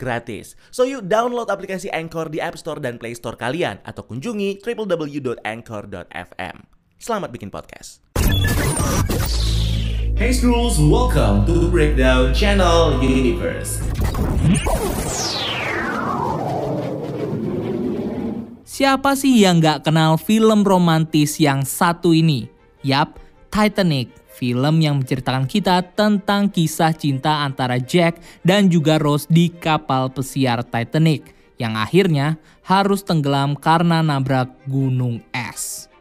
gratis. So you download aplikasi Anchor di App Store dan Play Store kalian atau kunjungi www.anchor.fm. Selamat bikin podcast. Hey Schools, welcome to Breakdown Channel Universe. Siapa sih yang nggak kenal film romantis yang satu ini? Yap, Titanic film yang menceritakan kita tentang kisah cinta antara Jack dan juga Rose di kapal pesiar Titanic yang akhirnya harus tenggelam karena nabrak gunung es.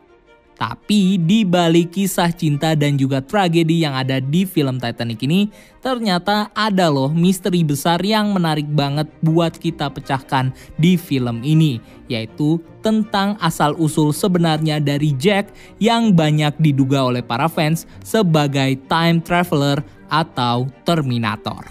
Tapi di balik kisah cinta dan juga tragedi yang ada di film Titanic ini, ternyata ada loh misteri besar yang menarik banget buat kita pecahkan di film ini, yaitu tentang asal-usul sebenarnya dari Jack yang banyak diduga oleh para fans sebagai time traveler atau Terminator.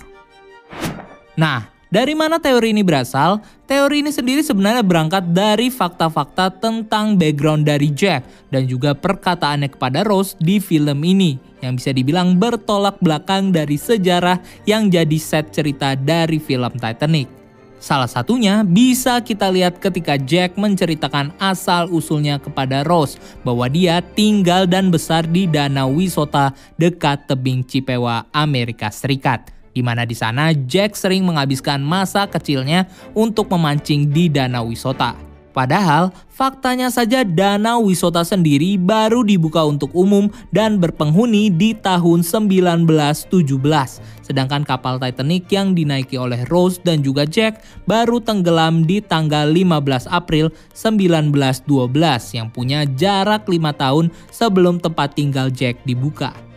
Nah, dari mana teori ini berasal? Teori ini sendiri sebenarnya berangkat dari fakta-fakta tentang background dari Jack dan juga perkataannya kepada Rose di film ini yang bisa dibilang bertolak belakang dari sejarah yang jadi set cerita dari film Titanic. Salah satunya bisa kita lihat ketika Jack menceritakan asal-usulnya kepada Rose bahwa dia tinggal dan besar di Danau Wisota dekat tebing Cipewa, Amerika Serikat di mana di sana Jack sering menghabiskan masa kecilnya untuk memancing di Danau Wisota. Padahal, faktanya saja Danau Wisota sendiri baru dibuka untuk umum dan berpenghuni di tahun 1917. Sedangkan kapal Titanic yang dinaiki oleh Rose dan juga Jack baru tenggelam di tanggal 15 April 1912 yang punya jarak 5 tahun sebelum tempat tinggal Jack dibuka.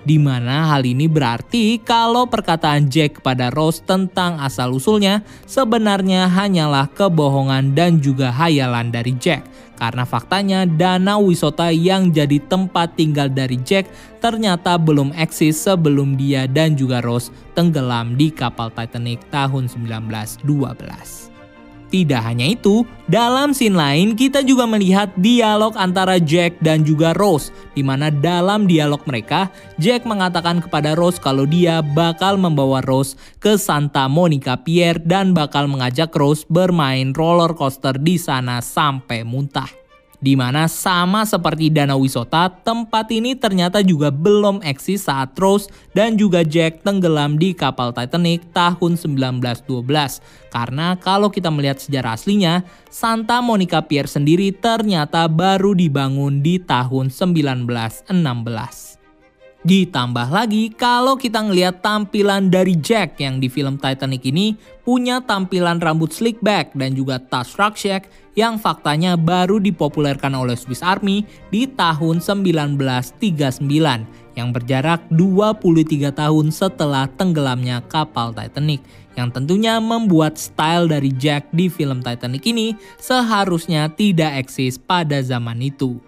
Di mana hal ini berarti kalau perkataan Jack kepada Rose tentang asal-usulnya sebenarnya hanyalah kebohongan dan juga hayalan dari Jack. Karena faktanya danau wisata yang jadi tempat tinggal dari Jack ternyata belum eksis sebelum dia dan juga Rose tenggelam di kapal Titanic tahun 1912. Tidak hanya itu, dalam scene lain kita juga melihat dialog antara Jack dan juga Rose, di mana dalam dialog mereka, Jack mengatakan kepada Rose kalau dia bakal membawa Rose ke Santa Monica Pier dan bakal mengajak Rose bermain roller coaster di sana sampai muntah di mana sama seperti Danau Wisota, tempat ini ternyata juga belum eksis saat Rose dan juga Jack tenggelam di kapal Titanic tahun 1912. Karena kalau kita melihat sejarah aslinya, Santa Monica Pier sendiri ternyata baru dibangun di tahun 1916. Ditambah lagi kalau kita ngelihat tampilan dari Jack yang di film Titanic ini punya tampilan rambut slick back dan juga tas rucksack yang faktanya baru dipopulerkan oleh Swiss Army di tahun 1939 yang berjarak 23 tahun setelah tenggelamnya kapal Titanic yang tentunya membuat style dari Jack di film Titanic ini seharusnya tidak eksis pada zaman itu.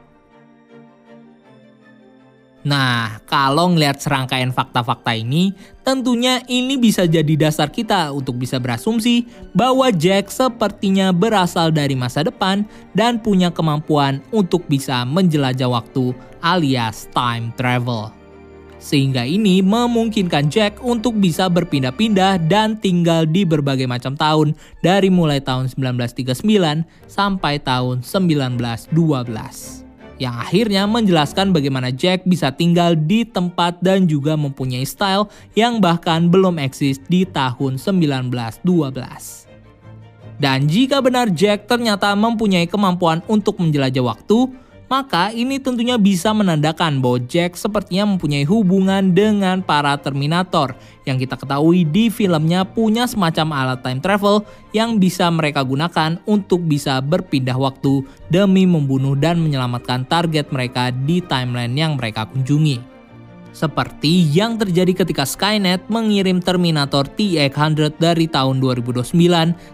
Nah, kalau ngelihat serangkaian fakta-fakta ini, tentunya ini bisa jadi dasar kita untuk bisa berasumsi bahwa Jack sepertinya berasal dari masa depan dan punya kemampuan untuk bisa menjelajah waktu alias time travel. Sehingga ini memungkinkan Jack untuk bisa berpindah-pindah dan tinggal di berbagai macam tahun dari mulai tahun 1939 sampai tahun 1912 yang akhirnya menjelaskan bagaimana Jack bisa tinggal di tempat dan juga mempunyai style yang bahkan belum eksis di tahun 1912. Dan jika benar Jack ternyata mempunyai kemampuan untuk menjelajah waktu, maka ini tentunya bisa menandakan bahwa Jack sepertinya mempunyai hubungan dengan para Terminator yang kita ketahui di filmnya punya semacam alat time travel yang bisa mereka gunakan untuk bisa berpindah waktu demi membunuh dan menyelamatkan target mereka di timeline yang mereka kunjungi. Seperti yang terjadi ketika Skynet mengirim Terminator T-800 dari tahun 2029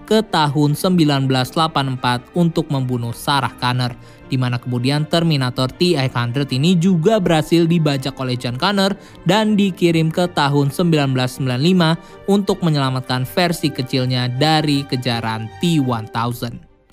ke tahun 1984 untuk membunuh Sarah Connor, di mana kemudian Terminator T-800 ini juga berhasil dibajak oleh John Connor dan dikirim ke tahun 1995 untuk menyelamatkan versi kecilnya dari kejaran T-1000.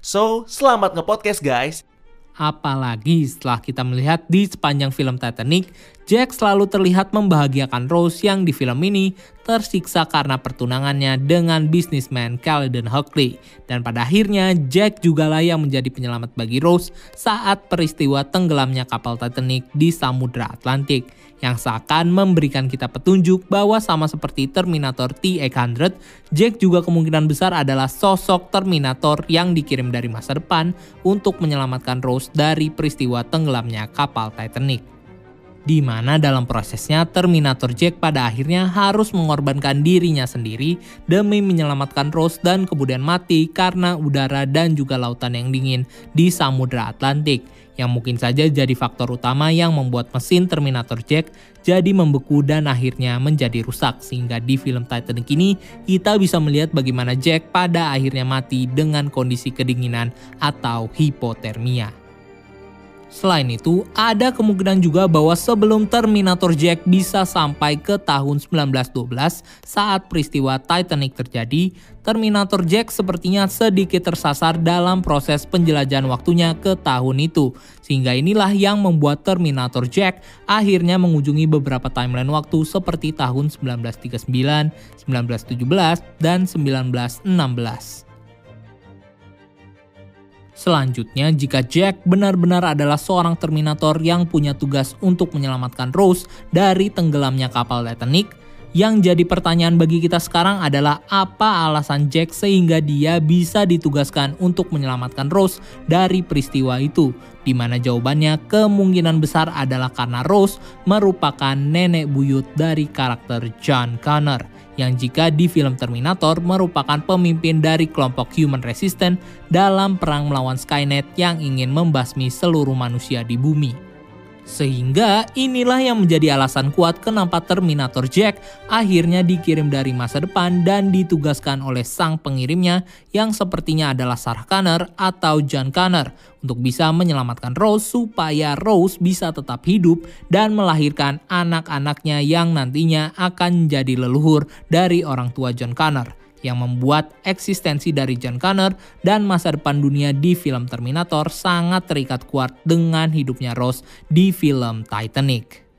So, selamat nge-podcast guys. Apalagi setelah kita melihat di sepanjang film Titanic, Jack selalu terlihat membahagiakan Rose yang di film ini tersiksa karena pertunangannya dengan bisnisman Caledon Hockley. Dan pada akhirnya Jack juga lah yang menjadi penyelamat bagi Rose saat peristiwa tenggelamnya kapal Titanic di Samudra Atlantik yang seakan memberikan kita petunjuk bahwa sama seperti Terminator T-800, Jack juga kemungkinan besar adalah sosok Terminator yang dikirim dari masa depan untuk menyelamatkan Rose dari peristiwa tenggelamnya kapal Titanic di mana dalam prosesnya Terminator Jack pada akhirnya harus mengorbankan dirinya sendiri demi menyelamatkan Rose dan kemudian mati karena udara dan juga lautan yang dingin di Samudra Atlantik yang mungkin saja jadi faktor utama yang membuat mesin Terminator Jack jadi membeku dan akhirnya menjadi rusak sehingga di film Titanic ini kita bisa melihat bagaimana Jack pada akhirnya mati dengan kondisi kedinginan atau hipotermia. Selain itu, ada kemungkinan juga bahwa sebelum Terminator Jack bisa sampai ke tahun 1912 saat peristiwa Titanic terjadi, Terminator Jack sepertinya sedikit tersasar dalam proses penjelajahan waktunya ke tahun itu. Sehingga inilah yang membuat Terminator Jack akhirnya mengunjungi beberapa timeline waktu seperti tahun 1939, 1917, dan 1916. Selanjutnya, jika Jack benar-benar adalah seorang Terminator yang punya tugas untuk menyelamatkan Rose dari tenggelamnya kapal Titanic, yang jadi pertanyaan bagi kita sekarang adalah apa alasan Jack sehingga dia bisa ditugaskan untuk menyelamatkan Rose dari peristiwa itu? Di mana jawabannya kemungkinan besar adalah karena Rose merupakan nenek buyut dari karakter John Connor yang jika di film Terminator merupakan pemimpin dari kelompok Human Resistance dalam perang melawan Skynet yang ingin membasmi seluruh manusia di bumi. Sehingga inilah yang menjadi alasan kuat kenapa Terminator Jack akhirnya dikirim dari masa depan dan ditugaskan oleh sang pengirimnya yang sepertinya adalah Sarah Connor atau John Connor untuk bisa menyelamatkan Rose supaya Rose bisa tetap hidup dan melahirkan anak-anaknya yang nantinya akan menjadi leluhur dari orang tua John Connor yang membuat eksistensi dari John Connor dan masa depan dunia di film Terminator sangat terikat kuat dengan hidupnya Rose di film Titanic.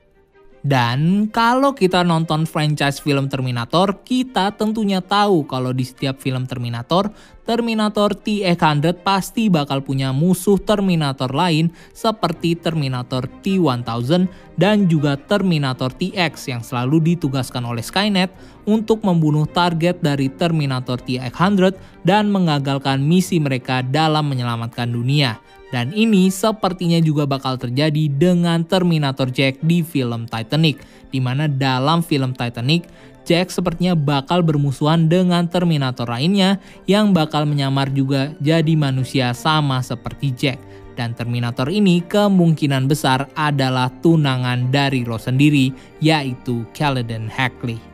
Dan kalau kita nonton franchise film Terminator, kita tentunya tahu kalau di setiap film Terminator, Terminator T-800 pasti bakal punya musuh Terminator lain seperti Terminator T-1000 dan juga Terminator TX yang selalu ditugaskan oleh Skynet untuk membunuh target dari Terminator T-800 dan mengagalkan misi mereka dalam menyelamatkan dunia. Dan ini sepertinya juga bakal terjadi dengan Terminator Jack di film Titanic, di mana dalam film Titanic, Jack sepertinya bakal bermusuhan dengan Terminator lainnya yang bakal menyamar juga jadi manusia sama seperti Jack. Dan Terminator ini kemungkinan besar adalah tunangan dari Rose sendiri, yaitu Caledon Hackley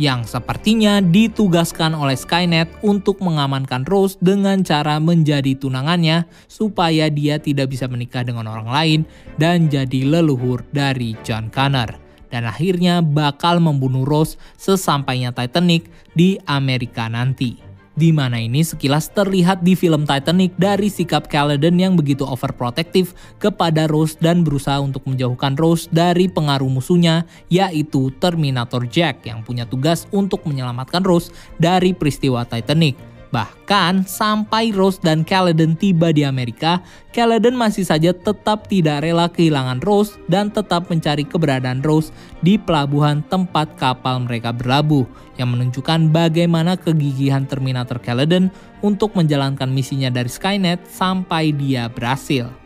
yang sepertinya ditugaskan oleh Skynet untuk mengamankan Rose dengan cara menjadi tunangannya supaya dia tidak bisa menikah dengan orang lain dan jadi leluhur dari John Connor. Dan akhirnya bakal membunuh Rose sesampainya Titanic di Amerika nanti. Di mana ini sekilas terlihat di film Titanic dari sikap Caledon yang begitu overprotective kepada Rose dan berusaha untuk menjauhkan Rose dari pengaruh musuhnya yaitu Terminator Jack yang punya tugas untuk menyelamatkan Rose dari peristiwa Titanic. Bahkan sampai Rose dan Caledon tiba di Amerika, Caledon masih saja tetap tidak rela kehilangan Rose dan tetap mencari keberadaan Rose di pelabuhan tempat kapal mereka berlabuh, yang menunjukkan bagaimana kegigihan Terminator Caledon untuk menjalankan misinya dari Skynet sampai dia berhasil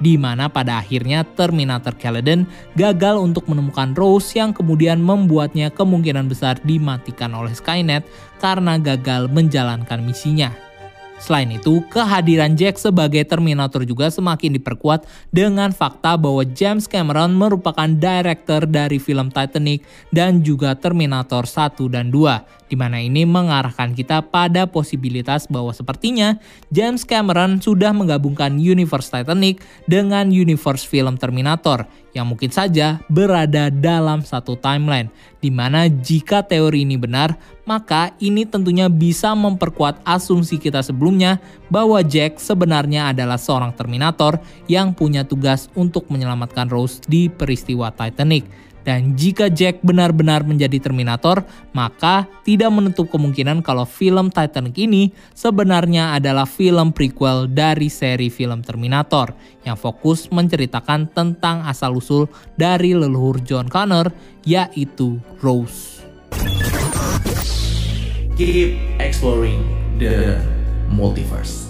di mana pada akhirnya Terminator Caledon gagal untuk menemukan Rose yang kemudian membuatnya kemungkinan besar dimatikan oleh Skynet karena gagal menjalankan misinya. Selain itu, kehadiran Jack sebagai Terminator juga semakin diperkuat dengan fakta bahwa James Cameron merupakan director dari film Titanic dan juga Terminator 1 dan 2 di mana ini mengarahkan kita pada posibilitas bahwa sepertinya James Cameron sudah menggabungkan universe Titanic dengan universe film Terminator yang mungkin saja berada dalam satu timeline, di mana jika teori ini benar, maka ini tentunya bisa memperkuat asumsi kita sebelumnya bahwa Jack sebenarnya adalah seorang Terminator yang punya tugas untuk menyelamatkan Rose di peristiwa Titanic dan jika Jack benar-benar menjadi Terminator, maka tidak menutup kemungkinan kalau film Titanic ini sebenarnya adalah film prequel dari seri film Terminator yang fokus menceritakan tentang asal-usul dari leluhur John Connor, yaitu Rose. Keep exploring the multiverse.